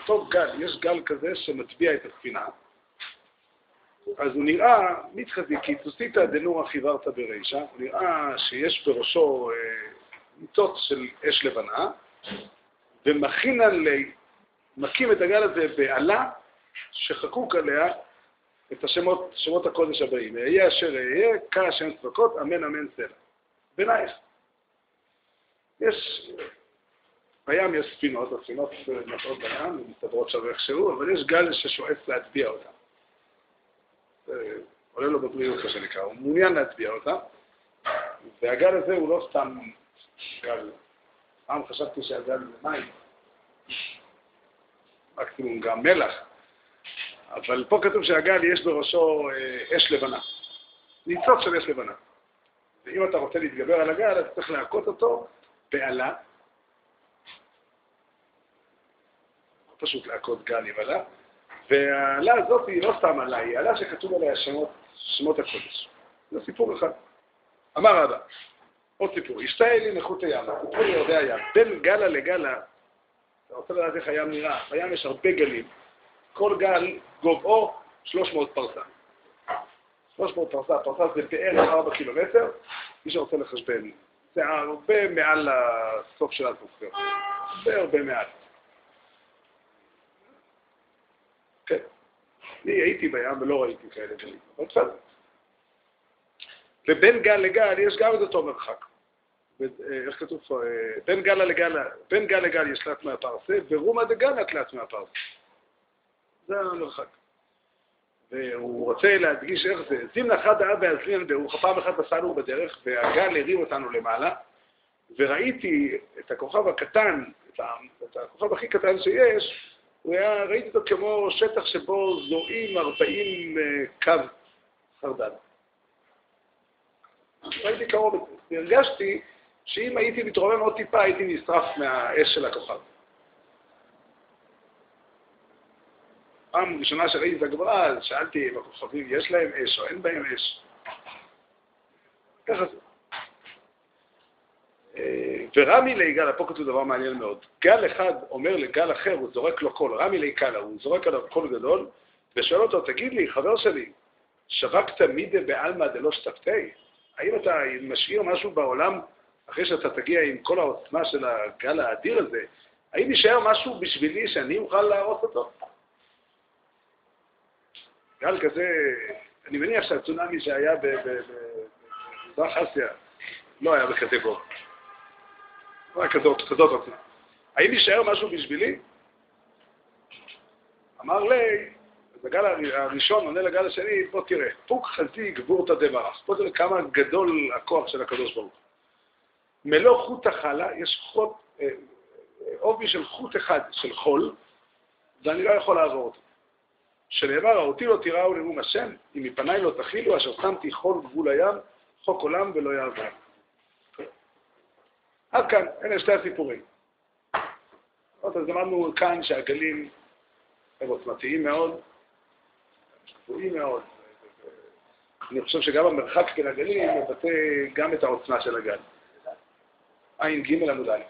אותו גל, יש גל כזה שמטביע את הספינה, אז הוא נראה, מתחזי, כי תוסיתא דנורא חיברת ברישא, הוא נראה שיש בראשו אה, ניצוץ של אש לבנה, ומכין עלי, מקים את הגל הזה בעלה שחקוק עליה את השמות, שמות הקודש הבאים. אהיה אשר אהיה, קרא השם צבקות, אמן אמן סלע. בנייך. יש, בים יש ספינות, הספינות נוסעות בים, מסתדרות שם איכשהו, אבל יש גל ששואף להטביע אותם. עולה לו בבריאות, מה שנקרא, הוא מעוניין להטביע אותה, והגל הזה הוא לא סתם גל. פעם חשבתי שהגל זה מים, מקסימום גם מלח, אבל פה כתוב שהגל יש בראשו אה, אש לבנה, ניצוץ של אש לבנה. ואם אתה רוצה להתגבר על הגל, אז צריך להכות אותו באלה. פשוט להכות גל עם אלה. והאלה הזאת היא לא סתם אלה, היא אלה שכתוב עליה שמות, שמות הקודש. זה סיפור אחד. אמר רבא, עוד סיפור, השתאה לי נכות הים, סיפור ליורדי הים, בין גלה לגלה, אתה רוצה לדעת איך הים נראה, בים יש הרבה גלים, כל גל גובהו 300 פרסה. 300 פרסה, פרסה זה בערך 4 קילומטר, מי שרוצה לחשבן, זה הרבה מעל הסוף של האטמוספירה, הרבה הרבה מעל. כן. אני הייתי בים ולא ראיתי כאלה דברים, אבל בסדר. ובין גל לגל יש גם את אותו מרחק. איך כתוב פה? בין גל לגל, בין גל לגל יש תלת מהפרסה, ורומא דגל תלת מהפרסה. זה המרחק. והוא רוצה להדגיש איך זה. זימנה חדה אזרין ברוך, פעם אחת נסענו בדרך, והגל הרים אותנו למעלה, וראיתי את הכוכב הקטן, את הכוכב הכי קטן שיש, הוא היה, ראיתי אותו כמו שטח שבו זועים 40 אה, קו חרדל. ראיתי קרוב את זה, והרגשתי שאם הייתי מתרומם עוד טיפה הייתי נשרף מהאש של הכוכב. פעם ראשונה שראיתי את הגמרא, שאלתי אם הכוכבים יש להם אש או אין בהם אש. ככה זה. ורמי ליגאל, פה כתוב דבר מעניין מאוד, גל אחד אומר לגל אחר, הוא זורק לו קול, רמי ליגאל, הוא זורק עליו קול גדול, ושואל אותו, תגיד לי, חבר שלי, שווקת מידה בעלמא דלא שתפתי? האם אתה משאיר משהו בעולם, אחרי שאתה תגיע עם כל העוצמה של הגל האדיר הזה, האם יישאר משהו בשבילי שאני אוכל להרוס אותו? גל כזה, אני מניח שהצונאמי שהיה במזרח אסיה לא היה בכזה. לא היה כזאת, כזאת עוצמה. האם יישאר משהו בשבילי? אמר לי, בגל הראשון עונה לגל השני, בוא תראה, פוק חזי גבורתא דברך. פה תראה כמה גדול הכוח של הקדוש ברוך. מלוא חוט החלה, יש חוט, אה, עובי של חוט אחד של חול, ואני לא יכול לעבור אותו. שנאמר, אותי לא תיראו לנאום השם, אם מפניי לא תכילו, אשר שמתי חול גבול הים, חוק עולם ולא יעבור. עד כאן, אלה שתי הסיפורים. אז למדנו כאן שהגלים הם עוצמתיים מאוד, גבוהים מאוד. אני חושב שגם המרחק בין הגלים מבטא גם את העוצמה של הגל. ע"ג עמוד א'.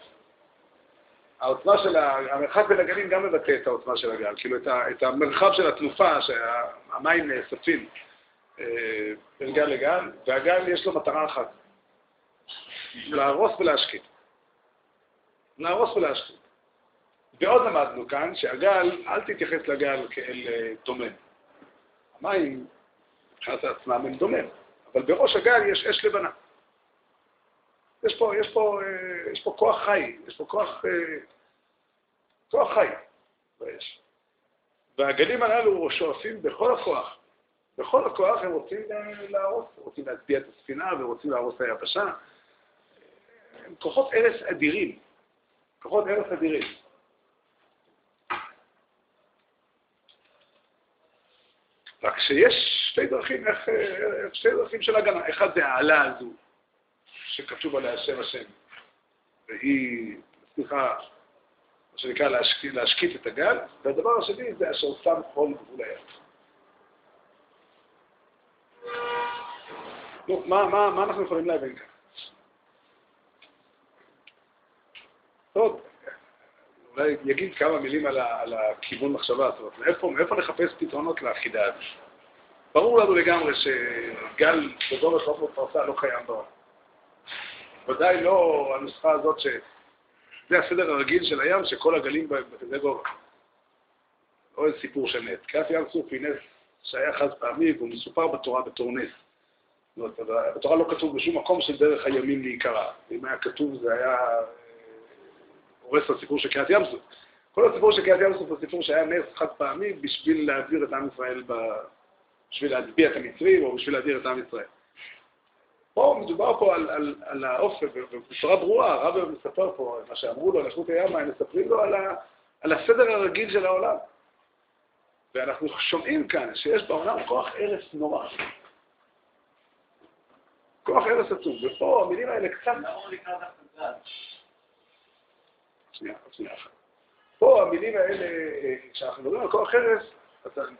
העוצמה של המרחק בין הגלים גם מבטא את העוצמה של הגל, כאילו את, ה, את המרחב של התנופה שהמים נאספים אה, בין גל לגל, והגל יש לו מטרה אחת, להרוס ולהשקיט. להרוס ולהשקיט. ועוד למדנו כאן שהגל, אל תתייחס לגל כאל אה, דומם. המים, מבחינת עצמם הם דומם, אבל בראש הגל יש אש לבנה. יש פה, יש פה, אה, יש פה כוח חי, יש פה כוח, אה, כוח חי באש. והגלים הללו שואפים בכל הכוח, בכל הכוח הם רוצים להרוס, רוצים להטביע את הספינה ורוצים להרוס את היבשה. הם כוחות הרס אדירים, כוחות הרס אדירים. רק שיש שתי דרכים, איך, שתי דרכים של הגנה. אחד זה העלה הזו, שכתוב עליה שם השם, והיא, סליחה, מה שנקרא להשקיט, להשקיט את הגל, והדבר השני זה אשר שם חול גבול הים. נו, מה, מה, מה אנחנו יכולים להבין כאן? טוב, אולי יגיד כמה מילים על, ה, על הכיוון מחשבה, זאת אומרת, מאיפה, מאיפה לחפש פתרונות לחידה הזאת. ברור לנו לגמרי שגל גדול וחוף בפרסה לא קיים בעולם. ודאי לא הנוסחה הזאת ש... זה הסדר הרגיל של הים, שכל הגלים בכזה גובה. לא איזה סיפור של נס. קריאת ים סוף היא נס שהיה חד פעמי, והוא מסופר בתורה בתור נס. זאת אומרת, בתורה לא כתוב בשום מקום של דרך הימים להיקרא. אם היה כתוב זה היה הורס הסיפור של קריאת ים סוף. כל הסיפור של קריאת ים סוף הוא סיפור שהיה נס חד פעמי בשביל להדביר את עם ישראל, ב... בשביל להטביע את המצרים או בשביל להדביר את עם ישראל. פה מדובר פה על, על, על האופן, ובצורה ברורה, הרב מספר פה, מה שאמרו לו על איכות הים, הם מספרים לו על, ה, על הסדר הרגיל של העולם. ואנחנו שומעים כאן שיש בעולם כוח הרס נורא. כוח הרס עצום. ופה המילים האלה קצת... שנייה, שנייה אחת. פה המילים האלה, כשאנחנו מדברים על כוח הרס,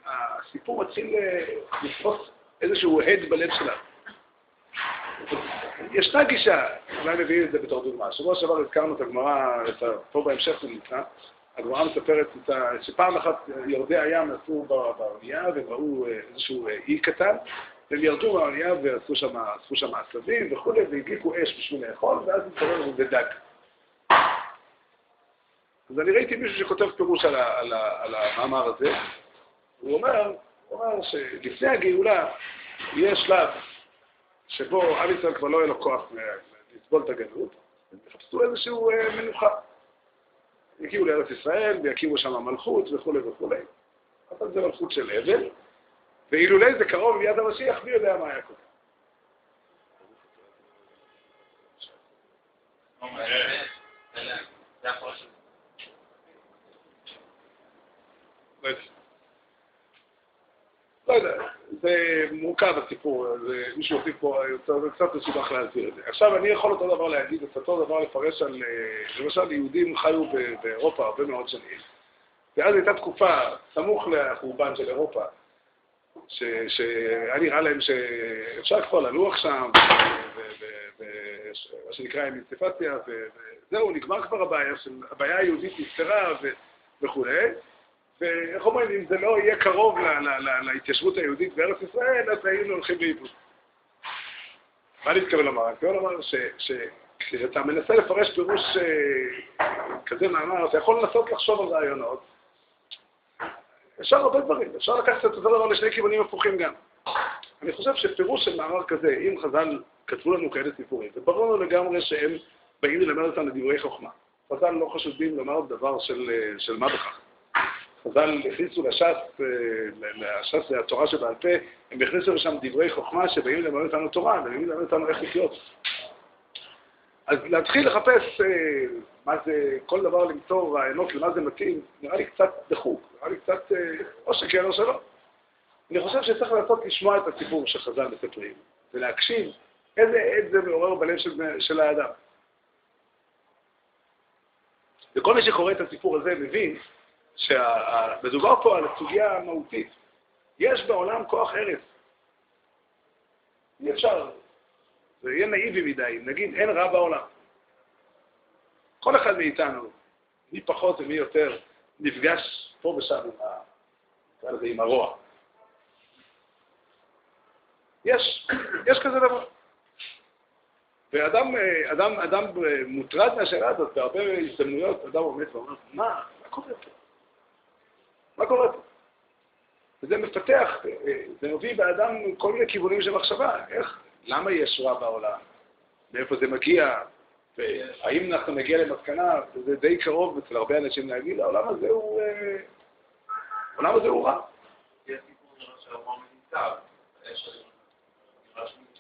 הסיפור מתחיל אה, לתפוס איזשהו הד בלב שלנו. ישנה גישה, אולי נביא את זה בתור דוגמה. שבוע שעבר הזכרנו את הגמרא, פה בהמשך זה נמצא, הגמרא מספרת שפעם אחת יורדי הים נסעו באונייה והם ראו אה, איזשהו אה, אי קטן, והם ירדו מהאונייה ואספו שם עשבים וכולי, והדליקו אש בשביל לאכול, ואז התברר לנו בדג. אז אני ראיתי מישהו שכותב פירוש על, על, על המאמר הזה, הוא אומר, הוא אומר שלפני הגאולה יהיה שלב שבו עם ישראל כבר לא יהיה לו כוח לסבול את הגלות, הם יחפשו איזושהי אה, מנוחה. יגיעו לארץ ישראל ויקימו שם מלכות וכולי וכולי. אבל זה מלכות של אבל, ואילולי זה קרוב ליד המשיח, מי יודע מה היה קורה. לא יודע. לא יודע, זה מורכב הסיפור, זה, מישהו הוסיף פה, זה קצת מסובך להסביר את זה. עכשיו, אני יכול אותו דבר להגיד, את אותו דבר לפרש על, אה, למשל, יהודים חיו באירופה הרבה מאוד שנים, ואז הייתה תקופה, סמוך לחורבן של אירופה, שהיה נראה להם שאפשר כבר ללוח שם, ומה שנקרא אמיציפציה, וזהו, נגמר כבר הבעיה, הבעיה היהודית נפתרה וכולי. ואיך אומרים, אם זה לא יהיה קרוב להתיישבות היהודית בארץ ישראל, אז היינו הולכים לאיבוד. מה אני מתכוון לומר? אני מתכוון לומר שכשאתה מנסה לפרש פירוש אה, כזה מאמר, אתה יכול לנסות לחשוב על רעיונות. אפשר הרבה דברים, אפשר לקחת את אותו דבר לשני כיוונים הפוכים גם. אני חושב שפירוש של מאמר כזה, אם חז"ל כתבו לנו כאלה סיפורים, זה ברור לנו לגמרי שהם באים ללמד אותנו דברי חוכמה. חז"ל לא חשודים לומר דבר של, אה, של מה בכך. חז"ל הכניסו לש"ס, אה, לש"ס זה התורה שבעל פה, הם הכניסו לשם דברי חוכמה שבאים ללמד אותנו תורה, ובאים ללמד אותנו איך לחיות. אז להתחיל לחפש אה, מה זה, כל דבר למצוא רעיונות למה זה מתאים, נראה לי קצת דחוק, נראה לי קצת, אה, או שכן או שלא. אני חושב שצריך לנסות לשמוע את הסיפור שחז"ל מספרים, ולהקשיב איזה עד זה מעורר בלב של, של האדם. וכל מי שקורא את הסיפור הזה מבין שמדובר פה על הסוגיה המהותית. יש בעולם כוח ארץ. אי אפשר, זה יהיה נאיבי מדי, נגיד אין רע בעולם. כל אחד מאיתנו, מי פחות ומי יותר, נפגש פה ושם עם, ה... עם הרוע. יש, יש כזה דבר. ואדם אדם, אדם מוטרד מהשאלה הזאת, בהרבה הזדמנויות אדם עומד ואומר, מה, מה קורה פה? מה קורה פה? וזה מפתח, זה מביא באדם כל מיני כיוונים של מחשבה. איך, למה יש רע בעולם? מאיפה זה מגיע? והאם אנחנו נגיע למסקנה, וזה די קרוב אצל הרבה אנשים להגיד, העולם הזה הוא... אה, העולם הזה הוא רע.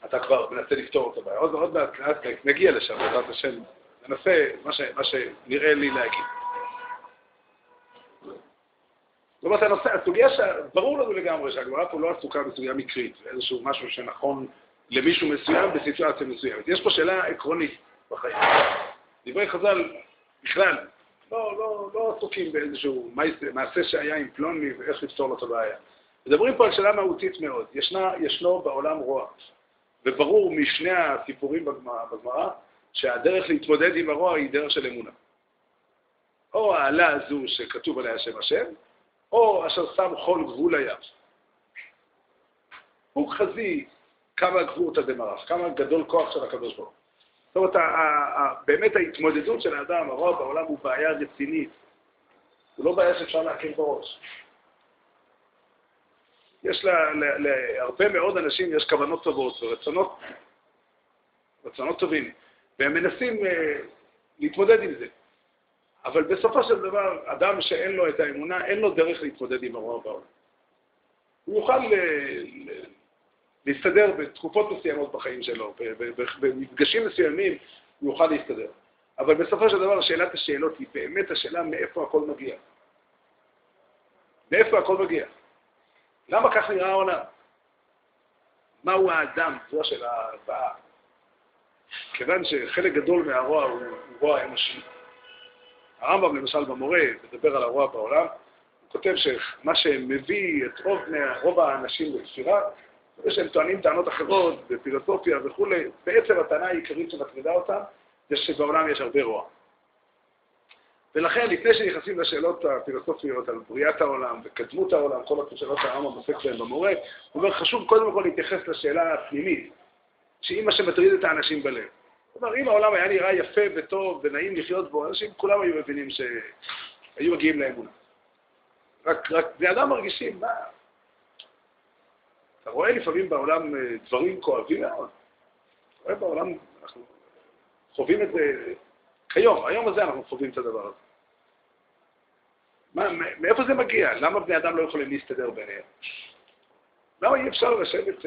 אתה כבר מנסה לפתור את הבעיה. עוד מעט נגיע לשם, בעזרת השם. ננסה מה שנראה לי להגיד. זאת אומרת, הנושא, הסוגיה שברור לנו לגמרי שהגמרא פה לא עסוקה בסוגיה מקרית, איזשהו משהו שנכון למישהו מסוים בסיטואציה מסוימת. יש פה שאלה עקרונית בחיים. דברי חז"ל בכלל לא, לא, לא עסוקים באיזשהו מעשה שהיה עם פלוני ואיך לפתור לו את הבעיה. מדברים פה על שאלה מהותית מאוד. ישנה, ישנו בעולם רוע, וברור משני הסיפורים בגמרא שהדרך להתמודד עם הרוע היא דרך של אמונה. או העלה הזו שכתוב עליה שם השם, או אשר שם חול גבול הים. הוא חזי כמה גבורתא דמרח, כמה גדול כוח של הקדוש ברוך. זאת אומרת, באמת ההתמודדות של האדם, הרוב בעולם הוא בעיה רצינית. הוא לא בעיה שאפשר להכיר בראש. יש להרבה מאוד אנשים, יש כוונות טובות ורצונות רצונות טובים, והם מנסים אה, להתמודד עם זה. אבל בסופו של דבר, אדם שאין לו את האמונה, אין לו דרך להתמודד עם הרוע בעולם. הוא יוכל אה, להסתדר בתקופות מסוימות בחיים שלו, במפגשים מסוימים הוא יוכל להסתדר. אבל בסופו של דבר שאלת השאלות היא באמת השאלה מאיפה הכל מגיע. מאיפה הכל מגיע? למה כך נראה העולם? מהו האדם? זו השאלה הבאה. כיוון שחלק גדול מהרוע הוא רוע אנושי. הרמב"ם למשל במורה מדבר על הרוע בעולם, הוא כותב שמה שמביא את רוב, רוב האנשים לספירה, זה שהם טוענים טענות אחרות בפילוסופיה וכולי, בעצם הטענה העיקרית שמטרידה אותם זה שבעולם יש הרבה רוע. ולכן, לפני שנכנסים לשאלות הפילוסופיות על בריאת העולם וקדמות העולם, כל השאלות שהרמב"ם עוסק בהן במורה, הוא אומר, חשוב קודם כל להתייחס לשאלה הפנימית, שהיא מה שמטריד את האנשים בלב. כלומר, אם העולם היה נראה יפה וטוב ונעים לחיות בו, אנשים כולם היו מבינים שהיו מגיעים לאמונה. רק, רק בני אדם מרגישים, מה... אתה רואה לפעמים בעולם אה, דברים כואבים מאוד. אתה רואה בעולם, אנחנו חווים את זה כיום, היום הזה אנחנו חווים את הדבר הזה. מה, מאיפה זה מגיע? למה בני אדם לא יכולים להסתדר ביניהם? למה אי אפשר לשבת...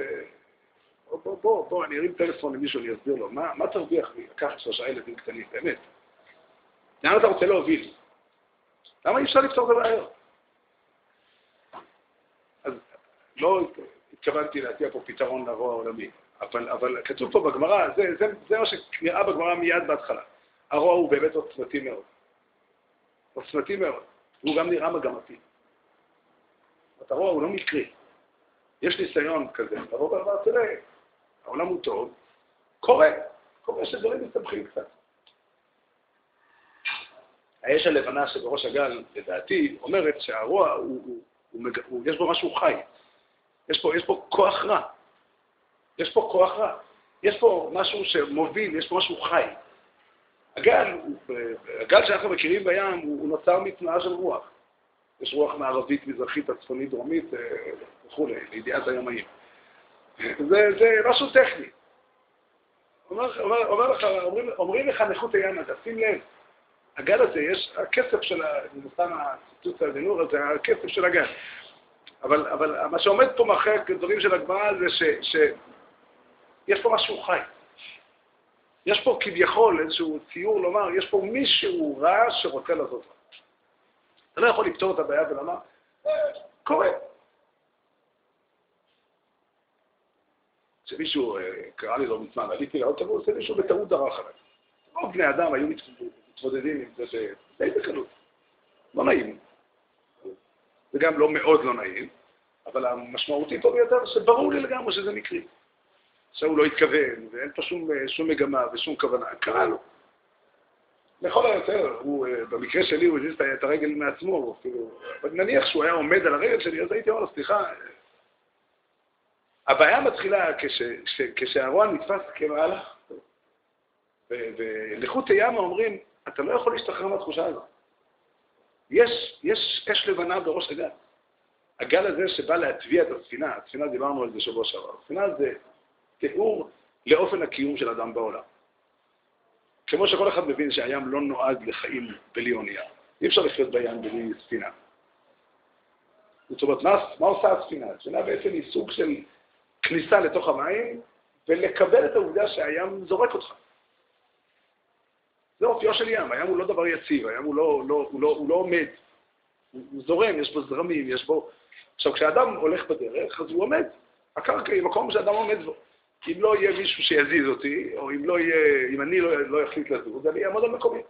בוא, בוא, בוא, בוא, אני ארים טלפון למישהו, אני אסביר לו, מה, מה תרוויח לי לקחת שלושה ילדים קטנים, באמת? לאן אתה רוצה להוביל? למה אי אפשר לפתור את הבעיות? אז לא התכוונתי להציע פה פתרון לרוע העולמי, אבל, אבל כתוב פה בגמרא, זה, זה, זה מה שנראה בגמרא מיד בהתחלה. הרוע הוא באמת עוצמתי מאוד. עוצמתי מאוד. והוא גם נראה מגמתי. הרוע הוא לא מקרי. יש ניסיון כזה, לבוא ולומר, תראה, העולם הוא טוב, קורה, קורה שדברים מסתבכים קצת. האש הלבנה שבראש הגל, לדעתי, אומרת שהרוע, הוא, הוא, הוא, הוא, יש בו משהו חי. יש פה, יש פה כוח רע. יש פה כוח רע. יש פה משהו שמוביל, יש פה משהו חי. הגל, הגל שאנחנו מכירים בים, הוא, הוא נוצר מתנועה של רוח. יש רוח מערבית, מזרחית, הצפונית, דרומית אה, וכולי, לידיעת הימאים. זה, זה משהו טכני. אומר, אומר, אומר לך, אומרים, אומרים לך נכות הים, אתה שים לב, הגל הזה, יש, הכסף של, זה סתם הציטוט הדינור הזה, הכסף של הגל. אבל, אבל מה שעומד פה מאחורי הדברים של הגמרא זה שיש פה משהו חי. יש פה כביכול איזשהו ציור לומר, יש פה מישהו רע שרוצה לעשות רע. אתה לא יכול לפתור את הבעיה ולומר, אה, קורה. שמישהו אה, קרא לי לא מזמן, עליתי לאוטובוס, ומישהו בטעות דרך עליי. רוב בני אדם היו מתמודדים עם זה די בקלות. לא נעים. זה גם לא מאוד לא נעים, אבל המשמעותי פה ביותר, שברור לי לגמרי שזה מקרי. שהוא לא התכוון, ואין פה שום, אה, שום מגמה ושום כוונה. קרה לו. לכל היותר, הוא, אה, במקרה שלי הוא הזיז את הרגל מעצמו, אבל נניח שהוא היה עומד על הרגל שלי, אז הייתי אומר לו, סליחה, הבעיה מתחילה כש, נתפס כמהלך. ולחוט הימה אומרים, אתה לא יכול להשתחרר מהתחושה הזאת. יש, יש אש לבנה בראש הגל. הגל הזה שבא להטביע את הספינה, הספינה דיברנו על זה שבוע שעבר, הספינה זה תיאור לאופן הקיום של אדם בעולם. כמו שכל אחד מבין שהים לא נועד לחיים בלי אונייה. אי אפשר לחיות בים בלי ספינה. זאת אומרת, מה, מה עושה הספינה? הספינה בעצם היא סוג של כניסה לתוך המים ולקבל את העובדה שהים זורק אותך. זה אופיו של ים, הים הוא לא דבר יציב, הים הוא לא, לא, הוא לא, הוא לא עומד, הוא, הוא זורם, יש בו זרמים, יש בו... עכשיו, כשאדם הולך בדרך, אז הוא עומד. הקרקע היא מקום שאדם עומד בו. אם לא יהיה מישהו שיזיז אותי, או אם לא יהיה, אם אני לא, לא אחליט לזוז, אני אעמוד על מקומי.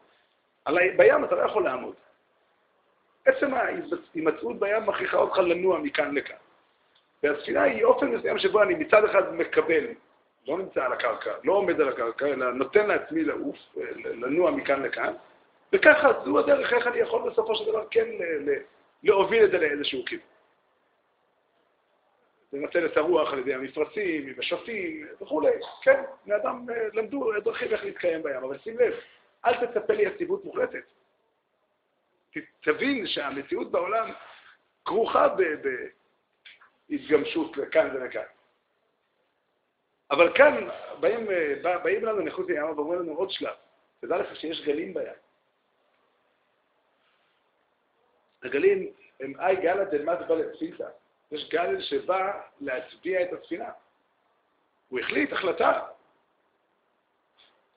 על, בים אתה לא יכול לעמוד. עצם ההימצאות בים מכריחה אותך לנוע מכאן לכאן. והספינה היא אופן מסוים שבו אני מצד אחד מקבל, לא נמצא על הקרקע, לא עומד על הקרקע, אלא נותן לעצמי לעוף, לנוע מכאן לכאן, וככה, זו הדרך איך אני יכול בסופו של דבר כן להוביל את זה לאיזשהו כיוון. לנצל את הרוח על ידי המפרשים, מבשפים וכולי. כן, בני אדם אה, למדו דרכים איך להתקיים בים, אבל שים לב, אל תצפה לי יציבות מוחלטת. תבין שהמציאות בעולם כרוכה בהתגמשות לכאן ולכאן. אבל כאן באים, אה, באים לנו מחוץ לים ואומרים לנו עוד שלב. תדע לך שיש גלים בים. הגלים הם אי גלא דלמד בלת פילתא. יש גל שבא להצביע את הספינה. הוא החליט החלטה.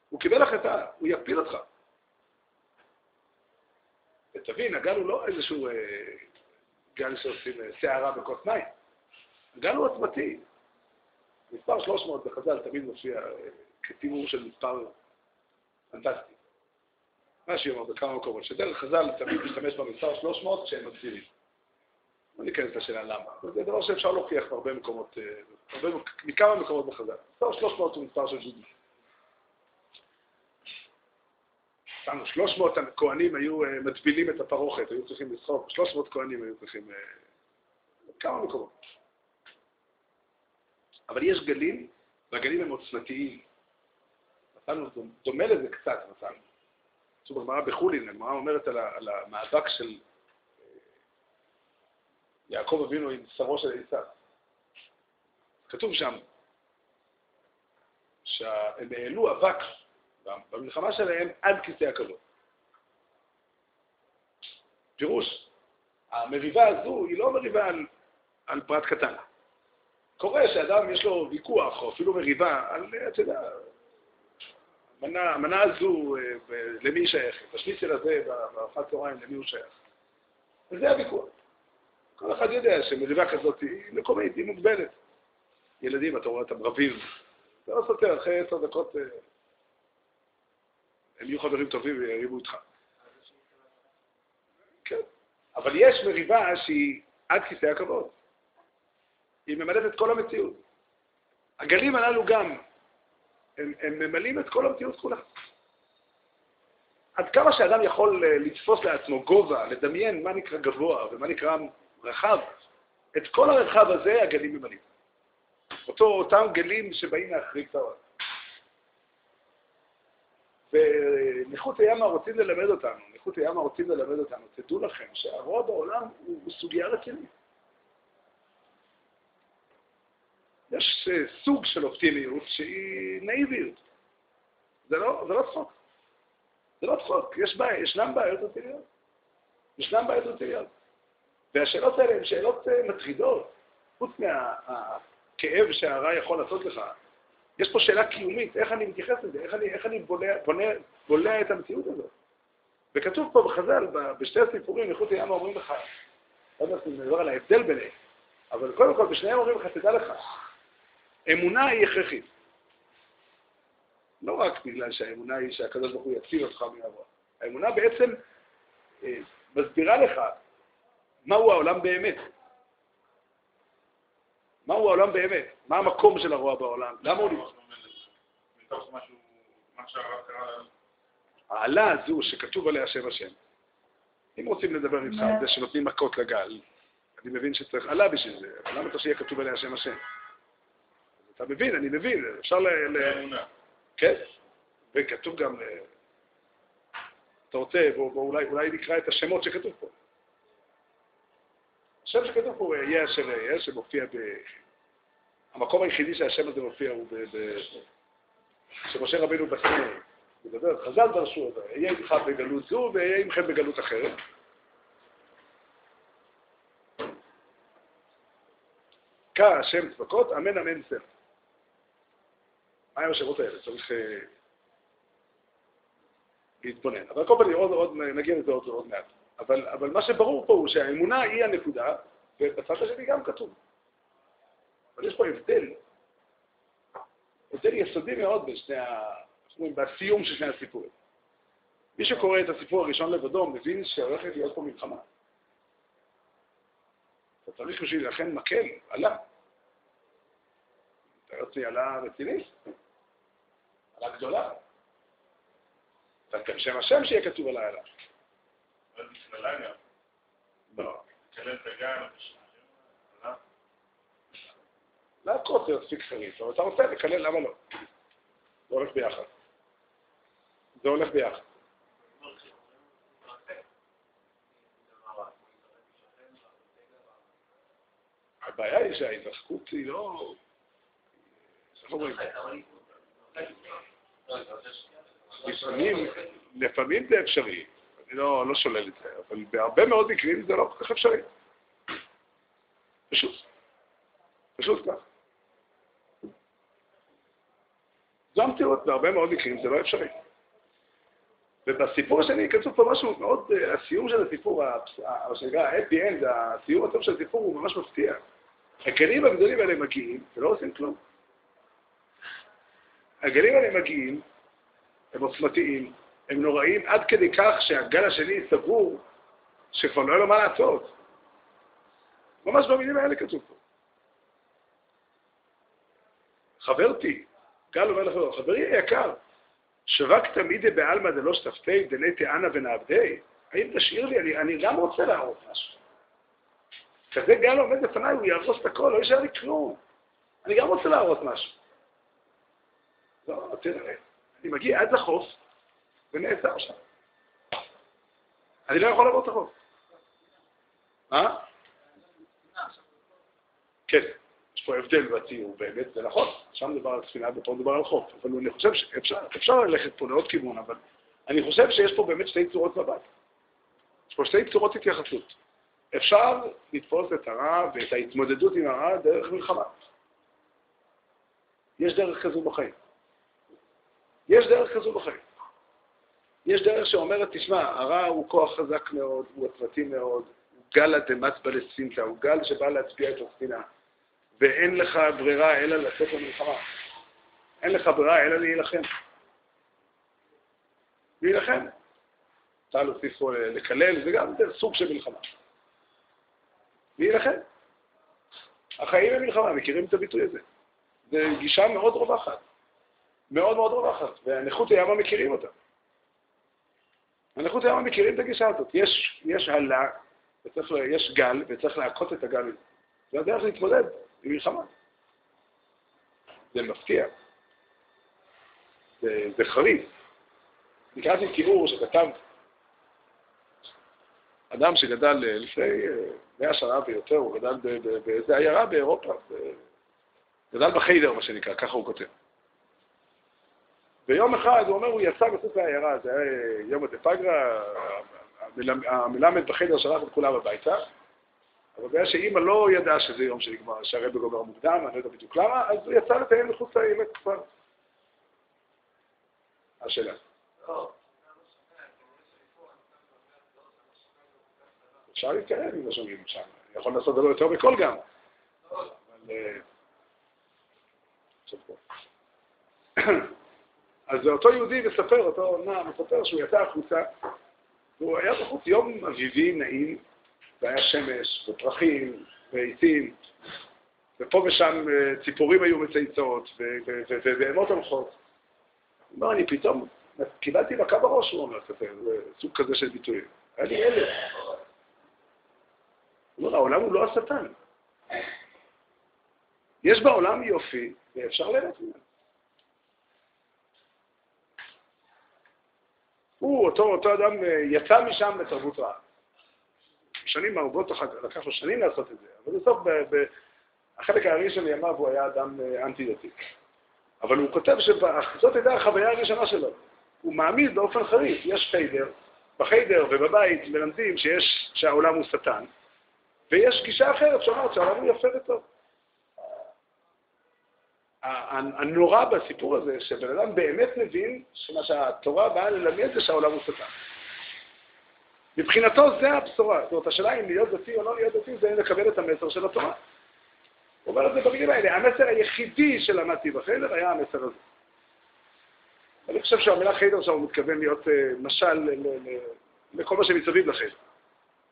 הוא קיבל החלטה, הוא יפיל אותך. ותבין, הגל הוא לא איזשהו אה, גל שעושים אה, סערה בכוס מים. הגל הוא עוצמתי. מספר 300 בחז"ל תמיד מופיע אה, כתיאור של מספר פנטסטי. מה שהיא אומרת בכמה מקומות, שדרך חז"ל תמיד משתמש במספר 300 כשהם מגזימים. לא ניכנס לשאלה למה. זה דבר שאפשר להוכיח בהרבה מקומות, אה, הרבה, מכמה מקומות בחז"ל. מספר 300 הוא מספר של ג'ודי. סתם 300 כהנים היו אה, מטבילים את הפרוכת, היו צריכים לסחוב, 300 כהנים היו צריכים... כמה מקומות. אבל יש גלים, והגלים הם עוצמתיים. נתנו, דומה לזה קצת, נתנו. שוב, הגמרא בחולין, הגמרא אומרת על, על המאבק של אה, יעקב אבינו עם שרו של עשיו. כתוב שם שהם העלו אבק במלחמה שלהם עד כיסא הכבוד. פירוש, המריבה הזו היא לא מריבה על, על פרט קטן. קורה שאדם יש לו ויכוח, או אפילו מריבה, על, אתה יודע, המנה, הזו, אה, למי היא שייכת? השניצל הזה בארוחת צהריים, למי הוא שייך? וזה הוויכוח. כל אחד יודע שמריבה כזאת היא מקומית, היא מוגבלת. ילדים, אתה רואה אותם רבים, זה לא סותר, אחרי עשר דקות אה, הם יהיו חברים טובים ויריבו איתך. כן, אבל יש מריבה שהיא עד כיסא הכבוד. היא ממלאת את כל המציאות. הגלים הללו גם הם, הם ממלאים את כל המציאות כולה. עד כמה שאדם יכול אה, לתפוס לעצמו גובה, לדמיין מה נקרא גבוה ומה נקרא רחב, את כל הרחב הזה הגלים ממלאים. אותו, אותם גלים שבאים להחריג את העולם. ונכות הימה רוצים ללמד אותנו, נכות הימה רוצים ללמד אותנו, תדעו לכם שהרוע בעולם הוא, הוא סוגיה רצינית. יש אה, סוג של אופטימיות שהיא נאיביות. זה לא, זה לא צחוק. זה לא צחוק. יש בעיה, ישנן בעיות רציניות. ישנן בעיות רציניות. והשאלות האלה הן שאלות אה, מטרידות. חוץ מהכאב שהרע יכול לעשות לך, יש פה שאלה קיומית, איך אני מתייחס לזה, איך אני, איך אני בולע, בונה, בולע את המציאות הזאת. וכתוב פה בחז"ל, בשתי הסיפורים, איכות הים אומרים לך, לא יודע אם נדבר על ההבדל ביניהם, אבל קודם כל בשניהם אומרים לך, תדע לך, אמונה היא הכרחית. לא רק בגלל שהאמונה היא שהקדוש ברוך הוא יציל אותך מהרוע. האמונה בעצם אה, מסבירה לך מהו העולם באמת. מהו העולם באמת? מה המקום של הרוע בעולם? למה הוא נמצא? העלה הזו שכתוב עליה שם השם. אם רוצים לדבר איתך על זה שנותנים מכות לגל, אני מבין שצריך עלה בשביל זה, אבל למה אתה שיהיה כתוב עליה שם השם? אתה מבין, אני מבין, אפשר ל... כן, וכתוב גם, אתה רוצה, ואולי אולי נקרא את השמות שכתוב פה. השם שכתוב פה הוא יהיה אשר יהיה, שמופיע ב... המקום היחידי שהשם הזה מופיע הוא ב... שמשה רבינו בסיני, מדבר, חז"ל דרשו אותו, אהיה איתך בגלות זו ואהיה עמכם בגלות אחרת. קרא השם צבקות, אמן אמן סר. מה עם השמות האלה? צריך אה, להתבונן. אבל כל פעם עוד, עוד, נגיע לזה עוד, עוד מעט. אבל, אבל מה שברור פה הוא שהאמונה היא הנקודה, ובצד השני גם כתוב. אבל יש פה הבדל. הבדל יסודי מאוד בשני ה... בסיום של שני הסיפורים. מי שקורא את הסיפור הראשון לבדו מבין שהולכת להיות פה מלחמה. אתה צריך בשביל להילחם מקל, עלה. אתה יוצא עלה רצינית. עלה גדולה. דווקא בשם השם שיהיה כתוב. אבל בשביל הלילה, לא. לא? להכות זה מספיק חריף, אבל אתה רוצה לקלל, למה לא? זה הולך ביחד. זה הולך ביחד. הבעיה היא שההתרחקות היא לא... איך אומרים? לפעמים, לפעמים זה אפשרי, אני לא, לא שולל את זה, אבל בהרבה מאוד מקרים זה לא כל כך אפשרי. פשוט. פשוט כך. זו המציאות, בהרבה מאוד מקרים זה לא אפשרי. ובסיפור השני כתוב פה משהו מאוד, הסיום של הסיפור, מה שנקרא ה-happy end, הסיום הטוב של הסיפור הוא ממש מפתיע. הגלים הגדולים האלה מגיעים ולא עושים כלום. הגלים האלה מגיעים, הם עוצמתיים, הם נוראים עד כדי כך שהגל השני סבור שכבר לא יהיה לו מה לעשות. ממש במילים האלה כתוב פה. חברתי, גל אומר לחברו, חברי היקר, שווק תמידי בעלמא דלא שתפתי דלי תאנה ונעבדי? האם תשאיר לי? אני, אני גם רוצה להראות משהו. כזה גל עומד לפניי, הוא יהרוס את הכל, לא יישאר לי כלום. אני גם רוצה להראות משהו. לא, תראה, אני מגיע עד לחוף ונעצר שם. אני לא יכול לעבור את החוף. מה? כן, יש פה הבדל בתיאור באמת, זה נכון, שם מדובר על ספינה ופה מדובר על חוף, אבל אני חושב שאפשר ללכת פה לעוד כיוון, אבל אני חושב שיש פה באמת שתי צורות מבט. יש פה שתי צורות התייחסות. אפשר לתפוס את הרע ואת ההתמודדות עם הרע דרך מלחמה. יש דרך כזו בחיים. יש דרך כזו בחיים. יש דרך שאומרת, תשמע, הרע הוא כוח חזק מאוד, הוא עוצמתי מאוד, הוא גל דמצבא לספינתא, הוא גל שבא להצביע את הספינה, ואין לך ברירה אלא לצאת למלחמה. אין לך ברירה אלא להילחם. להילחם. אפשר להוסיף פה לקלל, זה גם סוג של מלחמה. להילחם. החיים הם מלחמה, מכירים את הביטוי הזה. זו גישה מאוד רווחת. מאוד מאוד רווחת, והנכות הימה מכירים אותה. הנכות הימה מכירים את הגישה הזאת. יש, יש הלה, וצריך, יש גל, וצריך להכות את הגל הזה. זה הדרך להתמודד עם מלחמה. זה מפתיע. זה, זה חריף. אני קראתי תיאור שכתב אדם שגדל לפני אה, מאה שנה ויותר, הוא גדל באיזה עיירה באירופה, גדל בחיידר, מה שנקרא, ככה הוא כותב. ויום אחד, הוא אומר, הוא יצא מחוץ לעיירה, זה היה יום הדפגרה, המלמד בחדר שלח את כולם הביתה, אבל בגלל שאימא לא ידעה שזה יום שנגמר, שהרבי גומר מוקדם, אני לא יודע בדיוק למה, אז הוא יצא לטייל מחוץ לעיירת כבר. השאלה. אפשר להתקרב אם לא שומעים שם. אני יכול לעשות דבר יותר בקול גם. אבל... אז אותו יהודי מספר, אותו נער מספר שהוא יצא החוצה, והוא היה בחוץ יום אביבי נעים, והיה שמש, ופרחים, ועיתים, ופה ושם ציפורים היו מצייצות, ובהמות הולכות. הוא אומר, אני פתאום קיבלתי מכה בראש, הוא אומר, סוג כזה של ביטויים. היה לי אלף. הוא אומר, העולם הוא לא השטן. יש בעולם יופי, ואפשר ליהנות ממנו. הוא, אותו, אותו אדם, אה, יצא משם לתרבות רעה. שנים ארוכות לקח לו שנים לעשות את זה, אבל בסוף, החלק הארי של ימיו הוא היה אדם אה, אנטי-דתי. אבל הוא כותב שזאת הייתה החוויה הראשונה שלו. הוא מעמיד באופן חריף, יש חיידר, בחיידר ובבית מלמדים שיש, שהעולם הוא שטן, ויש גישה אחרת שאומרת שהעולם הוא יפה וטוב. הנורא בסיפור הזה, שבן אדם באמת מבין שמה שהתורה באה ללמד זה שהעולם הוא שטן. מבחינתו זה הבשורה. זאת אומרת, השאלה אם להיות דתי או לא להיות דתי זה לקבל את המסר של התורה. הוא אומר את זה במילים האלה. המסר היחידי שלמדתי בחדר היה המסר הזה. אני חושב שהמילה חדר שם מתכוון להיות אה, משל לכל מה שמסביב לחדר.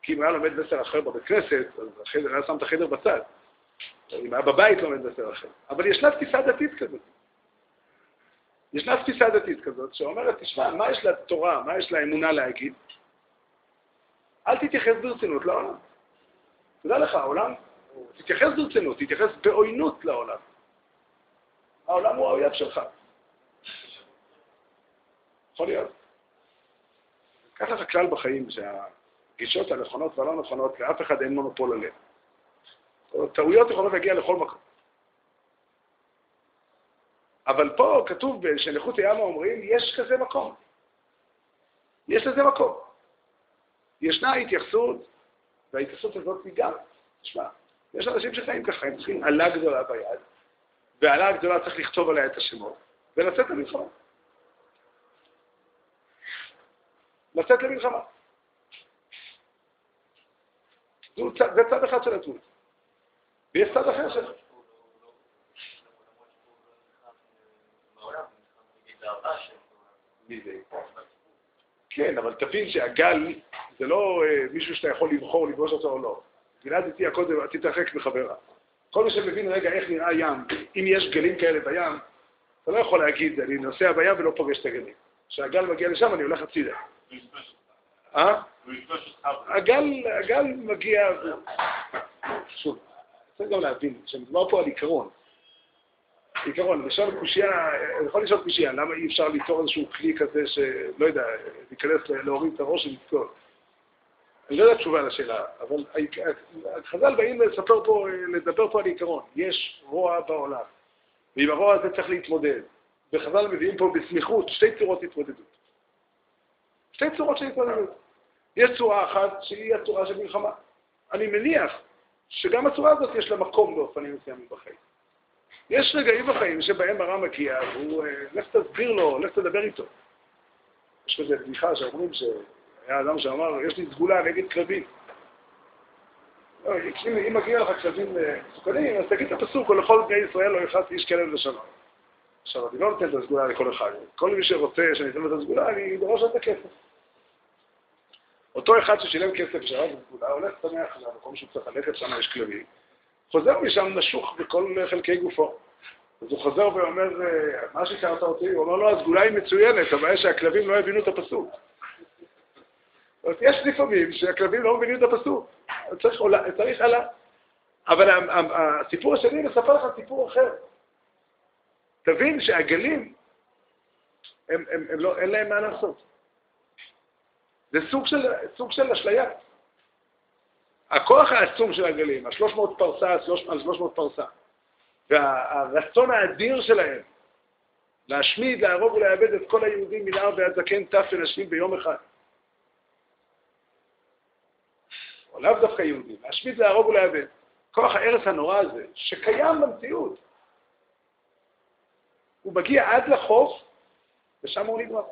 כי אם היה לומד מסר אחר בבית כנסת, אז החדר היה שם את החדר בצד. אם היה בבית לומד בסדר אחר. אבל ישנה תפיסה דתית כזאת. ישנה תפיסה דתית כזאת שאומרת, תשמע, מה יש לתורה, מה יש לאמונה להגיד? אל תתייחס ברצינות לעולם. תדע לך, העולם, תתייחס ברצינות, תתייחס בעוינות לעולם. העולם הוא האויב שלך. יכול להיות. קח לך כלל בחיים שהגישות הנכונות והלא נכונות, לאף אחד אין מונופול עליהן. טעויות יכולות להגיע לכל מקום. אבל פה כתוב שנכות הימה אומרים, יש כזה מקום. יש לזה מקום. ישנה התייחסות, וההתייחסות הזאת היא גם, תשמע, יש אנשים שחיים ככה, הם צריכים עלה גדולה ביד, ועלה הגדולה צריך לכתוב עליה את השמות, ולצאת למלחמה. לצאת למלחמה. זה צד אחד של התמונה. ויש צד אחר של... כן, אבל תבין שהגל זה לא אה, מישהו שאתה יכול לבחור לפגוש אותו או לא. גלעד הציע קודם, תתרחק מחברה. כל מי שמבין רגע איך נראה ים, אם יש גלים כאלה בים, אתה לא יכול להגיד, אני נוסע בים ולא פוגש את הגלים. כשהגל מגיע לשם, אני הולך הצידה. אה? הגל מגיע... שוב, צריך גם להבין שמדובר פה על עיקרון. עיקרון, לשאול קושייה, יכול לשאול קושייה, למה אי אפשר ליצור איזשהו כלי כזה שלא יודע, להיכנס, להוריד את הראש ולתקול? אני לא יודע תשובה לשאלה, אבל חז"ל באים לספר פה, לדבר פה על עיקרון. יש רוע בעולם, ועם הרוע הזה צריך להתמודד. וחז"ל מביאים פה בסמיכות שתי צורות התמודדות. שתי צורות של התמודדות. יש צורה אחת שהיא הצורה של מלחמה. אני מניח שגם הצורה הזאת יש לה מקום באופנים מסוימים בחיים. יש רגעים בחיים שבהם הרע מגיע, והוא, אה, לך תסביר לו, לך תדבר איתו. יש כזה בדיחה שאומרים שהיה אדם שאמר, יש לי סגולה נגד כלבים. לא, אם מגיע לך כלבים אה, מסוכנים, אז תגיד את הפסוק, ולכל בני ישראל לא יכעס איש כלב לשלום. עכשיו, אני לא נותן את הסגולה לכל אחד. כל מי שרוצה שאני אתן לו את הסגולה, אני דורש את הכסף. אותו אחד ששילם כסף שרב בסגולה, הולך שמח למקום שהוא צריך ללכת, שם יש כלבים. חוזר משם נשוך בכל חלקי גופו. אז הוא חוזר ואומר, מה שהכרת אותי? הוא אומר לו, הסגולה היא מצוינת, הבעיה שהכלבים לא הבינו את הפסוק. יש לפעמים שהכלבים לא מבינים את הפסוק, צריך, צריך עלה. אבל הסיפור השני מספר לך סיפור אחר. תבין שהגלים, הם, הם, הם לא, אין להם מה לעשות. זה סוג של, סוג של אשליה. הכוח העצום של הגלים, ה-300 פרסה על 300 פרסה, והרצון האדיר שלהם להשמיד, להרוג ולאבד את כל היהודים מנהר ועד זקן טף ונשים ביום אחד. או לאו דווקא יהודים, להשמיד, להרוג ולאבד. כוח ההרס הנורא הזה, שקיים במציאות, הוא מגיע עד לחוף, ושם הוא נגמר.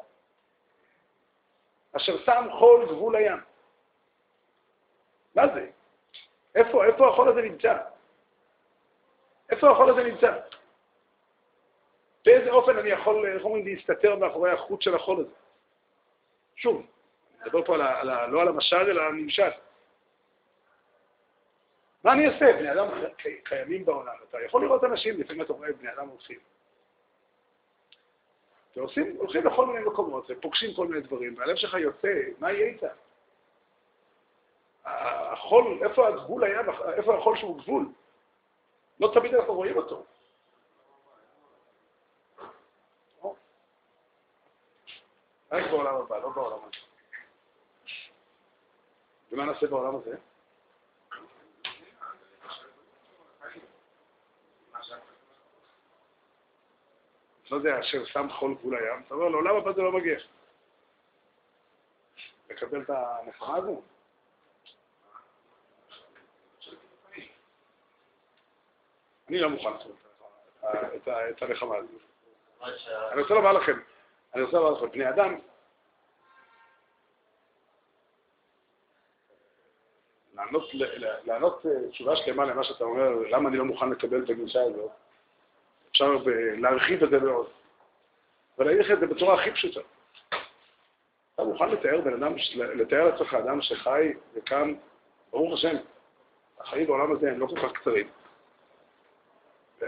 אשר שם חול גבול הים. מה זה? איפה, איפה החול הזה נמצא? איפה החול הזה נמצא? באיזה אופן אני יכול, איך אומרים, להסתתר מאחורי החוט של החול הזה? שוב, אני מדבר פה על ה, על ה, לא על המשל, אלא על הנמשל. מה אני אעשה? בני אדם קיימים בעולם. אתה יכול לראות אנשים, לפעמים אתה רואה בני אדם הולכים. ועושים, הולכים לכל מיני מקומות ופוגשים כל מיני דברים, והלב שלך יוצא, מה יהיה איתה? החול, איפה הגבול היה, איפה החול שהוא גבול? לא תמיד אנחנו רואים אותו. רק בעולם הבא, לא בעולם הזה. ומה נעשה בעולם הזה? לא יודע, אשר שם חול גבול הים, אתה אומר, לעולם הבא זה לא מגיע. לקבל את הנחמה הזו? אני לא מוכן לעשות את הנחמה הזו. אני רוצה לומר לכם, אני רוצה לומר לכם, בני אדם, לענות אה, תשובה שלמה למה שאתה אומר, למה אני לא מוכן לקבל את הגישה הזאת, אפשר להרחיב את זה מאוד. ולהגיד לך את זה בצורה הכי פשוטה. אתה מוכן לתאר בן אדם, לתאר לעצמך אדם שחי וכאן, ברוך השם, החיים בעולם הזה הם לא כל כך קצרים.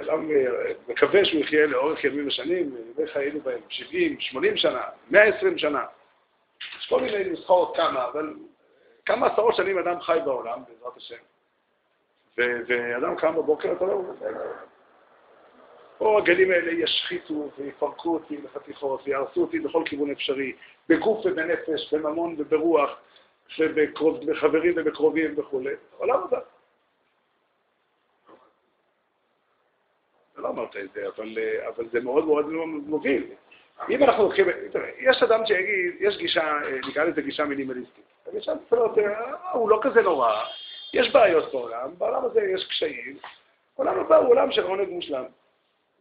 אדם אה, מקווה שהוא יחיה לאורך ימים ושנים, ימי חיינו בהם 70, 80 שנה, 120 שנה. יש כל מיני נוסחאות כמה, אבל כמה עשרות שנים אדם חי בעולם, בעזרת השם. ואדם קם בבוקר, אתה לא... או הגלים האלה ישחיתו ויפרקו אותי לחתיכות ויהרסו אותי בכל כיוון אפשרי, בגוף ובנפש, בממון וברוח, ובחברים ובקרובים וכולי. עולם הבא. לא אמרת את זה, אבל, אבל זה מאוד מאוד מוביל. אם אנחנו לוקחים, יש אדם שיגיד, יש גישה, נקרא לזה גישה מינימליסטית. הגישה הזאת, הוא לא כזה נורא, יש בעיות בעולם, בעולם הזה יש קשיים, העולם הבא הוא עולם של עונג מושלם.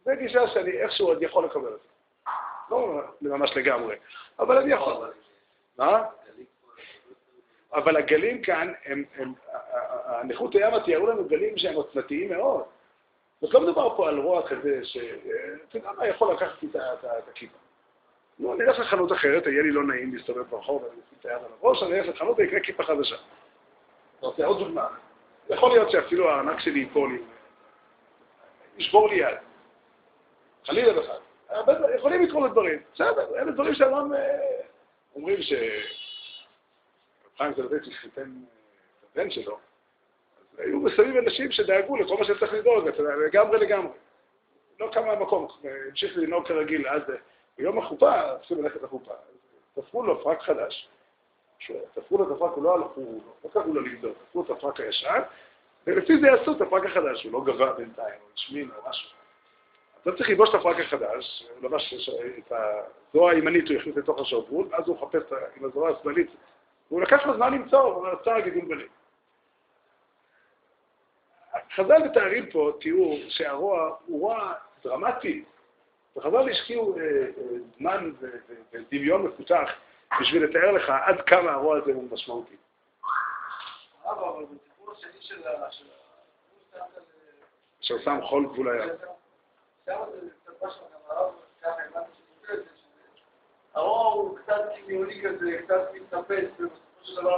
זו גישה שאני איכשהו עוד יכול לקבל אותה. לא ממש לגמרי, אבל אני יכול. מה? אבל הגלים כאן, הנכות הימה תיארו לנו גלים שהם עוצמתיים מאוד. זאת לא מדובר פה על רוע כזה, שאתה יודע מה, יכול לקחת לי את הכיפה. נו, אני אלך לחנות אחרת, יהיה לי לא נעים להסתובב ברחוב, אני אשים את היד על הראש, אני אלך לחנות ואקנה כיפה חדשה. אתה רוצה עוד דוגמה? יכול להיות שאפילו הארנק שלי ייפול לי, ישבור לי יד. חלילה וחד. יכולים לקרות דברים. בסדר, אלה דברים שאדם אומרים ש... חיים זלוויץ' חיתן את הבן שלו, אז היו מסביב אנשים שדאגו לכל מה שצריך לדאוג, לגמרי לגמרי. לא קם מהמקום, המשיך לנהוג כרגיל עד ביום החופה, צריכים ללכת לחופה. תפרו לו פרק חדש. תפרו לו את הפרק, הוא לא הלכו, לא קראו לו לבדוק, תפרו את הפרק הישן, ולפי זה יעשו את הפרק החדש, הוא לא גבה בינתיים, או השמין או משהו. אתה צריך ללבוש את הפרק החדש, הוא לבש את הזרוע הימנית, הוא הכניס לתוך השרוול, ואז הוא מחפש עם הזרוע השמאלית, והוא לקח לו זמן למצוא, הוא רצה גידול בלב. חז"ל מתארים פה תיאור שהרוע הוא רוע דרמטי, וחז"ל השקיעו אה, אה, זמן ודמיון מפותח בשביל לתאר לך עד כמה הרוע הזה הוא משמעותי. אשר שם חול גבול הים. הרוע הוא קצת דמיוני כזה, קצת מתנפץ,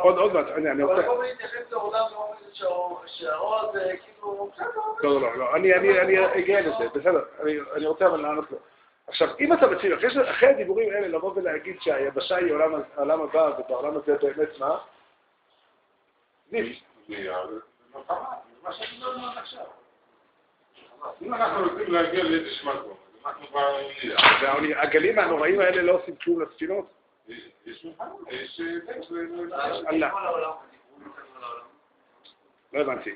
עוד, עוד מעט, אני רוצה... אבל מיני להתייחס לעולם שהרוע הזה כאילו... לא, לא, לא, אני אגיע לזה, בסדר, אני רוצה אבל לענות לו. עכשיו, אם אתה מציב, אחרי הדיבורים האלה, לבוא ולהגיד שהיבשה היא עולם הבא, ובעולם הזה באמת מה? ניף. אם אנחנו רוצים להגיע לאיזשהו מקום, אנחנו כבר... והגלים הנוראים האלה לא עושים כלום לספינות? יש אללה. לא הבנתי.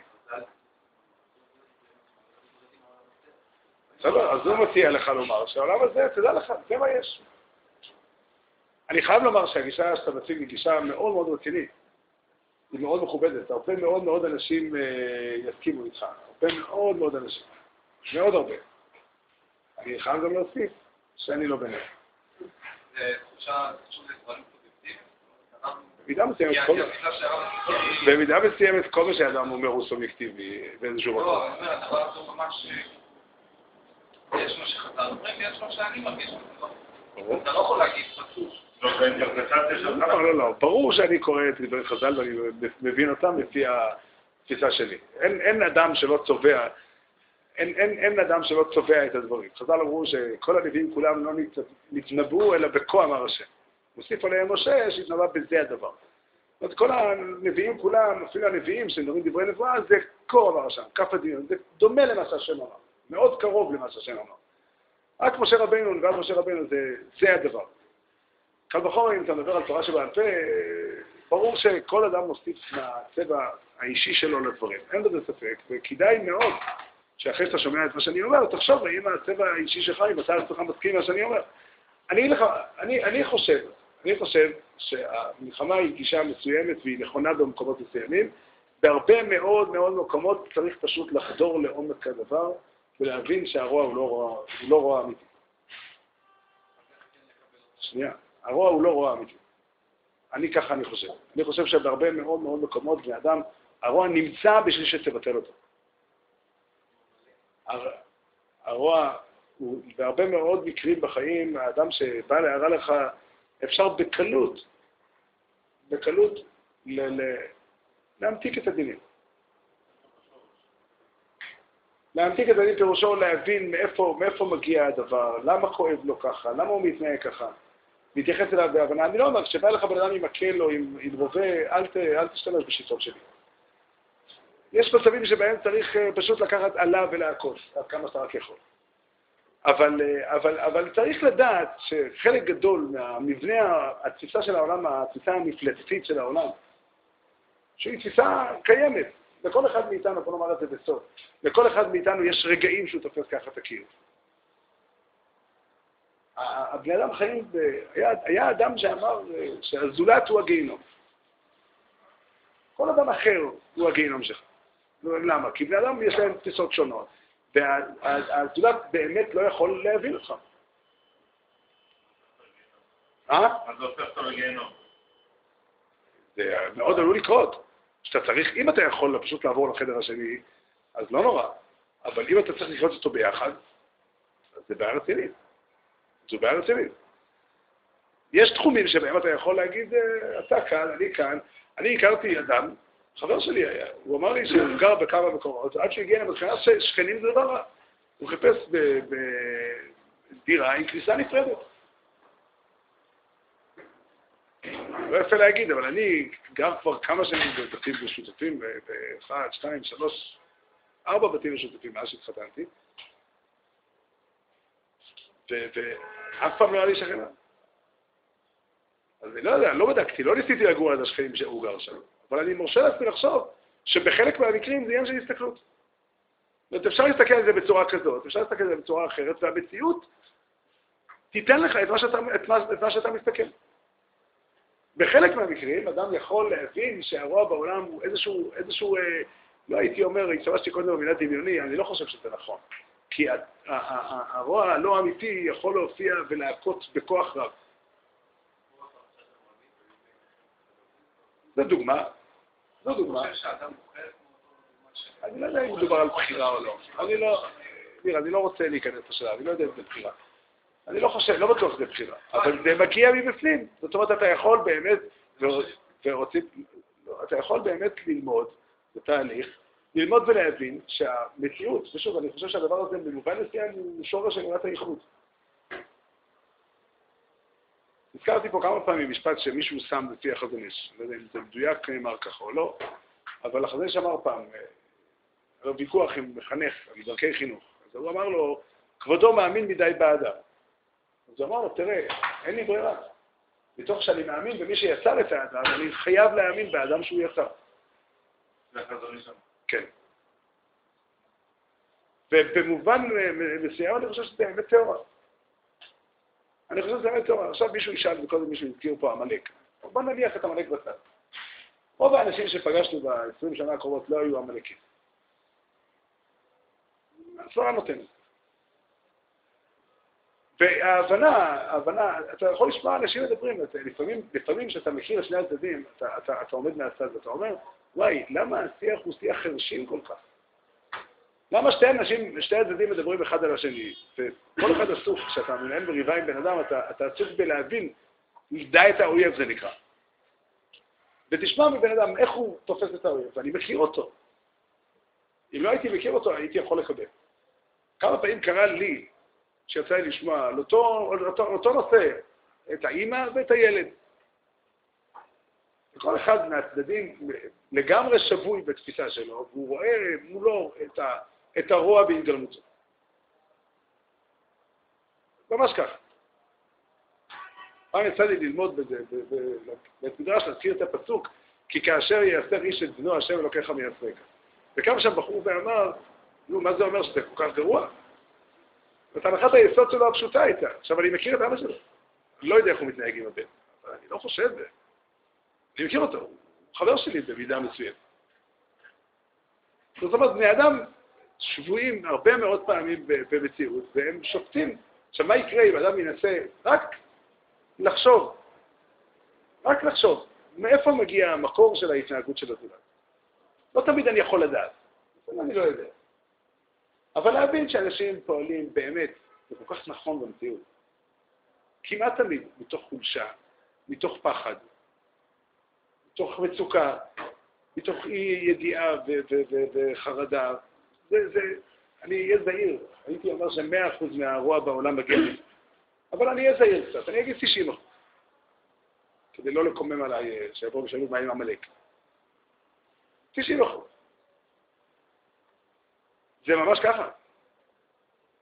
בסדר, אז הוא מציע לך לומר שהעולם הזה, תדע לך, זה מה יש. אני חייב לומר שהגישה שאתה מציג היא גישה מאוד מאוד רצינית. היא מאוד מכובדת. הרבה מאוד מאוד אנשים יסכימו איתך. הרבה מאוד מאוד אנשים. מאוד הרבה. אני חייב גם להוסיף שאני לא ביניהם. במידה מסוימת, במידה מסוימת כל מה שאדם אומר הוא סובייקטיבי באיזשהו מקום. לא, אני אומר, אתה ממש... יש מה שחז"ל אומרים ויש מה שאני מרגיש. אתה לא יכול להגיד פסוק. לא, לא, לא. ברור שאני קורא את דברי חז"ל ואני מבין אותם לפי התפיסה שלי. אין אדם שלא צובע, אין אדם שלא צובע את הדברים. חז"ל אמרו שכל הנביאים כולם לא נתנבאו אלא בכה אמר השם. מוסיף עליהם משה שהתנבא בזה הדבר. זאת אומרת, כל הנביאים כולם, אפילו הנביאים שמדברים דברי נבואה, זה כה אמר השם, כף הדיון, זה דומה למה שהשם אמר. מאוד קרוב למה שהשם אמר. רק משה רבינו, נבואת משה רבינו, זה, זה הדבר. קל וחומר, אם אתה מדבר על תורה שבעל פה, ברור שכל אדם מוסיף מהצבע האישי שלו לדברים. אין בזה ספק, וכדאי מאוד שאחרי שאתה שומע את מה שאני אומר, תחשוב האם הצבע האישי שלך, אם אתה עצמך מסכים מה שאני אומר. אני, לך, אני, אני חושב, אני חושב שהמלחמה היא גישה מסוימת והיא נכונה במקומות מסוימים. בהרבה מאוד מאוד מקומות צריך פשוט לחדור לעומק הדבר ולהבין שהרוע הוא לא רוע, הוא לא רוע אמיתי. שנייה, הרוע הוא לא רוע אמיתי. אני ככה אני חושב. אני חושב שבהרבה מאוד מאוד מקומות בני אדם, הרוע נמצא בשביל שתבטל אותו. הר... הרוע הוא בהרבה מאוד מקרים בחיים, האדם שבא להראה לך, אפשר בקלות, בקלות ל... ל... להמתיק את הדינים. להמתיק את הדין פירושו להבין מאיפה, מאיפה מגיע הדבר, למה כואב לו ככה, למה הוא מתנהג ככה, להתייחס אליו בהבנה. אני לא אומר, כשבא לך בן אדם עם מקל או עם, עם רובה, אל, אל תשתמש בשיטות שלי. יש מצבים שבהם צריך אה, פשוט לקחת עלה ולעקוץ, עד כמה שאתה רק יכול. אבל, אה, אבל, אבל צריך לדעת שחלק גדול מהמבנה, התפיסה של העולם, התפיסה המפלצתית של העולם, שהיא תפיסה קיימת, לכל אחד מאיתנו, בוא נאמר את זה בסוף, לכל אחד מאיתנו יש רגעים שהוא תופס ככה את הקיר. הבני אדם חיים, ב... היה, היה אדם שאמר אה, שהזולת הוא הגיהינום. כל אדם אחר הוא הגיהינום שלך. למה? כי בני אדם יש להם תפיסות שונות, והזולת באמת לא יכול להבין אותך. אה? אז זה הופך אותו לגיהנום. זה מאוד עלול לקרות. שאתה צריך, אם אתה יכול פשוט לעבור לחדר השני, אז לא נורא. אבל אם אתה צריך לחיות אותו ביחד, אז זה בעיה רצינית. זו בעיה רצינית. יש תחומים שבהם אתה יכול להגיד, אה, אתה כאן, אני כאן. אני הכרתי אדם, חבר שלי היה, הוא אמר לי שהוא גר בכמה מקומות, עד שהגיע למבחינת שכנים זה דבר רע. הוא חיפש בדירה עם כניסה נפרדת. לא יפה להגיד, אבל אני גר כבר כמה שנים בבתים משותפים, באחד, שתיים, שלוש, ארבע בתים משותפים מאז שהתחתנתי, ואף פעם לא היה לי שכנה. אז אני לא יודע, לא בדקתי, לא ניסיתי לגור על השכנים שהוא גר שם, אבל אני מרשה לעצמי לחשוב שבחלק מהמקרים זה עניין של הסתכלות. זאת אומרת, אפשר להסתכל על זה בצורה כזאת, אפשר להסתכל על זה בצורה אחרת, והמציאות תיתן לך את מה שאתה, את מה, את מה שאתה מסתכל. בחלק מהמקרים אדם יכול להבין שהרוע בעולם הוא איזשהו, איזשהו אה, לא הייתי אומר, השתמשתי קודם במילה דמיוני, אני לא חושב שזה נכון. כי הרוע הלא אמיתי יכול להופיע ולהכות בכוח רב. זו דוגמה, זו דוגמה. אני לא יודע אם מדובר על בחירה או לא. אני לא, נראה, אני לא רוצה להיכנס לשאלה, אני לא יודע אם זה בחירה. אני לא חושב, לא בטוח שזה בחירה, אבל זה מגיע מבפנים. זאת אומרת, אתה יכול באמת, ורוצים, אתה יכול באמת ללמוד בתהליך, ללמוד ולהבין שהמציאות, ושוב, אני חושב שהדבר הזה במובן מסוים הוא שורש אמונת הייחוד. הזכרתי פה כמה פעמים משפט שמישהו שם לפי החזון איש, לא יודע אם זה מדויק נאמר ככה או לא, אבל החזון איש אמר פעם, היה לו ויכוח עם מחנך על דרכי חינוך, אז הוא אמר לו, כבודו מאמין מדי באדם. אז הוא אמר לו, תראה, אין לי ברירה. מתוך שאני מאמין במי שיצר את האדם, אני חייב להאמין באדם שהוא יצר. כן. ובמובן מסוים אני חושב שזה אמת טהורה. אני חושב שזה אמת טהורה. עכשיו מישהו ישאל, וקודם מישהו הזכיר פה עמלק. בוא נניח את עמלק בצד. רוב האנשים שפגשנו ב-20 שנה הקרובות לא היו עמלקים. הסברה נותנת. וההבנה, ההבנה, אתה יכול לשמוע אנשים מדברים, לפעמים, לפעמים כשאתה מכיר את שני הצדדים, אתה, אתה, אתה עומד מהצד ואתה אומר, וואי, למה השיח הוא שיח חרשים כל כך? למה שתי אנשים, שתי הצדדים מדברים אחד על השני, וכל אחד עסוק, כשאתה מנהל מריבה עם בן אדם, אתה, אתה עסוק בלהבין, ידע את האויב זה נקרא. ותשמע מבן אדם איך הוא תופס את האויב, ואני מכיר אותו. אם לא הייתי מכיר אותו, הייתי יכול לקבל. כמה פעמים קרה לי שיצא לי לשמוע על אותו, אותו, אותו נושא, את האימא ואת הילד. כל אחד מהצדדים לגמרי שבוי בתפיסה שלו, והוא רואה מולו את, ה, את הרוע בהתגלמותו. ממש ככה. פעם יצא לי ללמוד בזה, בבית מדרש להזכיר את הפסוק, כי כאשר יעשר איש את בנו, השם אלוקיך מייסרק. וקם שם בחור ואמר, נו, מה זה אומר שזה כל כך גרוע? זאת הנחת היסוד שלו הפשוטה הייתה. עכשיו, אני מכיר את אבא שלו. אני לא יודע איך הוא מתנהג עם הבן, אבל אני לא חושב, אני מכיר אותו, הוא חבר שלי במידה מסוימת. זאת אומרת, בני אדם שבויים הרבה מאוד פעמים במציאות, והם שופטים. עכשיו, מה יקרה אם אדם ינסה רק לחשוב, רק לחשוב, מאיפה מגיע המקור של ההתנהגות של הזולת? לא תמיד אני יכול לדעת, אני לא יודע. אבל להבין שאנשים פועלים באמת, זה כל כך נכון במציאות. כמעט תמיד מתוך חולשה, מתוך פחד, מתוך מצוקה, מתוך אי ידיעה וחרדה. זה, זה, אני אהיה זהיר. הייתי אומר שמאה אחוז מהרוע בעולם מגיע לי. אבל אני אהיה זהיר קצת, אני אגיד 90 אחוז. כדי לא לקומם עליי, אה, שיבואו וישאלו מה עם עמלק. 90 אחוז. זה ממש ככה.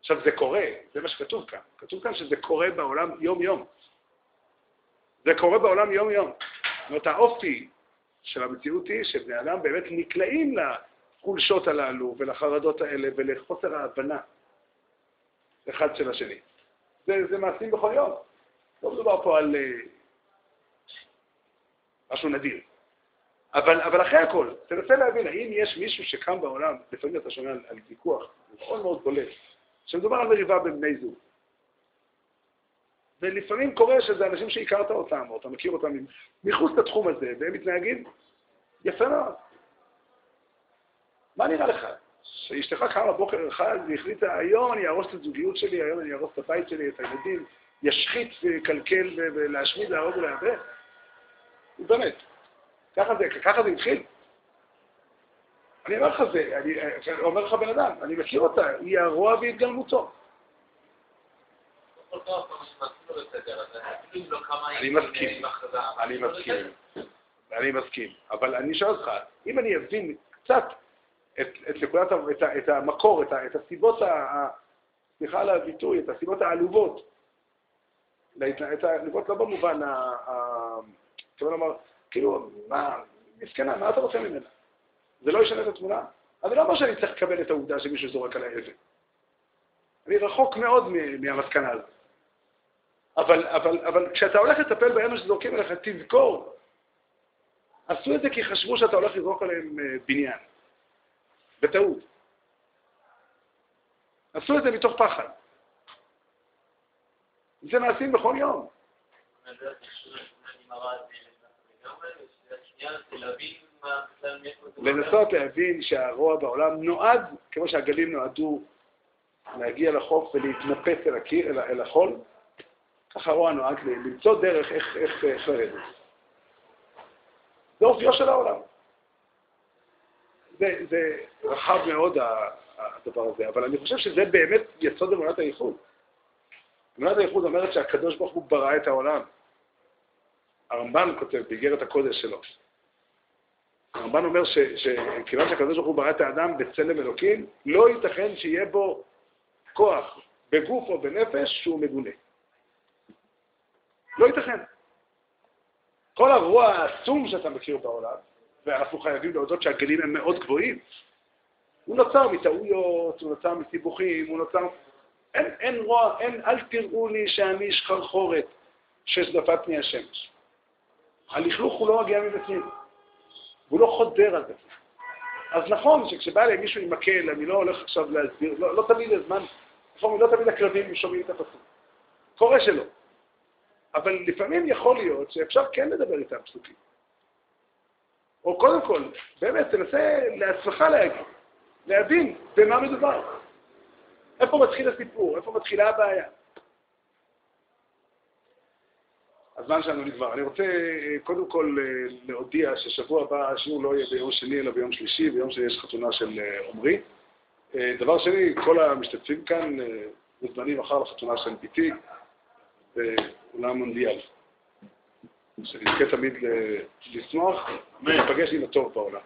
עכשיו, זה קורה, זה מה שכתוב כאן. כתוב כאן שזה קורה בעולם יום-יום. זה קורה בעולם יום-יום. זאת אומרת, האופי של המציאות היא שבני אדם באמת נקלעים לחולשות הללו ולחרדות האלה ולחוסר ההבנה אחד של השני. זה, זה מעשים בכל יום. לא מדובר פה על uh, משהו נדיר. אבל, אבל אחרי הכל, תנסה להבין, האם יש מישהו שקם בעולם, לפעמים אתה שומע על ויכוח מאוד מאוד בולט, שמדובר על מריבה בין בני זוג. ולפעמים קורה שזה אנשים שהכרת אותם, או אתה מכיר אותם מחוץ לתחום הזה, והם מתנהגים יפה מאוד. מה נראה לך? שאשתך קמה בוקר אחד והחליטה, היום אני אהרוס את הזוגיות שלי, היום אני אהרוס את הבית שלי, את הילדים, ישחית ויקלקל ולהשמיד, להרוג ולאבד? באמת. ככה זה, ככה זה התחיל. אני אומר לך זה, אני אומר לך בן אדם, אני מכיר אותה, היא הרוע בהתגלמותו. אני מסכים, אני מסכים, אני מסכים, אבל אני שואל אותך, אם אני אבין קצת את, את נקודת, את, את המקור, את, את הסיבות, ה, סליחה על הביטוי, את הסיבות העלובות, את הסיבות לא במובן, ה, כלומר, לומר, כאילו, מה, מסכנה, מה אתה רוצה ממנה? זה לא ישנה את התמונה? אני לא אומר שאני צריך לקבל את העובדה שמישהו זורק עליי אבן. אני רחוק מאוד מהמסקנה הזאת. אבל, אבל, אבל כשאתה הולך לטפל באלה שזורקים עליך, תזכור, עשו את זה כי חשבו שאתה הולך לזרוק עליהם אה, בניין. בטעות. עשו את זה מתוך פחד. זה מעשים בכל יום. לנסות להבין שהרוע בעולם נועד, כמו שהגלים נועדו להגיע לחוף ולהתנפץ אל הקיר, אל, החול, ככה הרוע נועד למצוא דרך איך לרדת. זה אופיו של העולם. זה, זה רחב מאוד הדבר הזה, אבל אני חושב שזה באמת יסוד אמונת הייחוד. אמונת הייחוד אומרת שהקדוש ברוך הוא ברא את העולם. הרמב"ן כותב באיגרת הקודש שלו. הרמב"ן אומר שכיוון שהקדוש ברוך הוא ברא את האדם בצלם אלוקים, לא ייתכן שיהיה בו כוח, בגוף או בנפש, שהוא מגונה. לא ייתכן. כל הרוע העצום שאתה מכיר בעולם, ואנחנו חייבים להודות שהגלים הם מאוד גבוהים, הוא נוצר מטעויות, הוא נוצר מסיבוכים, הוא נוצר... אין, אין רוע, אין, אל תראו לי שאני שחרחורת שזדפת פני השמש. הלכלוך הוא לא מגיע מבפנים, והוא לא חודר על זה. אז נכון שכשבא אליי מישהו עם מקל, אני לא הולך עכשיו להסביר, לא, לא תמיד הזמן, לא תמיד הכלבים שומעים את הפסוק. קורה שלא. אבל לפעמים יכול להיות שאפשר כן לדבר איתם פסוקים. או קודם כל, באמת, תנסה לעצמך להגיד, להבין במה מדובר. איפה מתחיל הסיפור? איפה מתחילה הבעיה? הזמן שלנו נגמר. אני רוצה קודם כל להודיע ששבוע הבא השיעור לא יהיה ביום שני אלא ביום שלישי, ביום שיש חתונה של עמרי. דבר שני, כל המשתתפים כאן מוזמנים מחר לחתונה של ביתי באולם מונדיאל. שנזכה תמיד לשמוח ולהיפגש עם הטוב בעולם.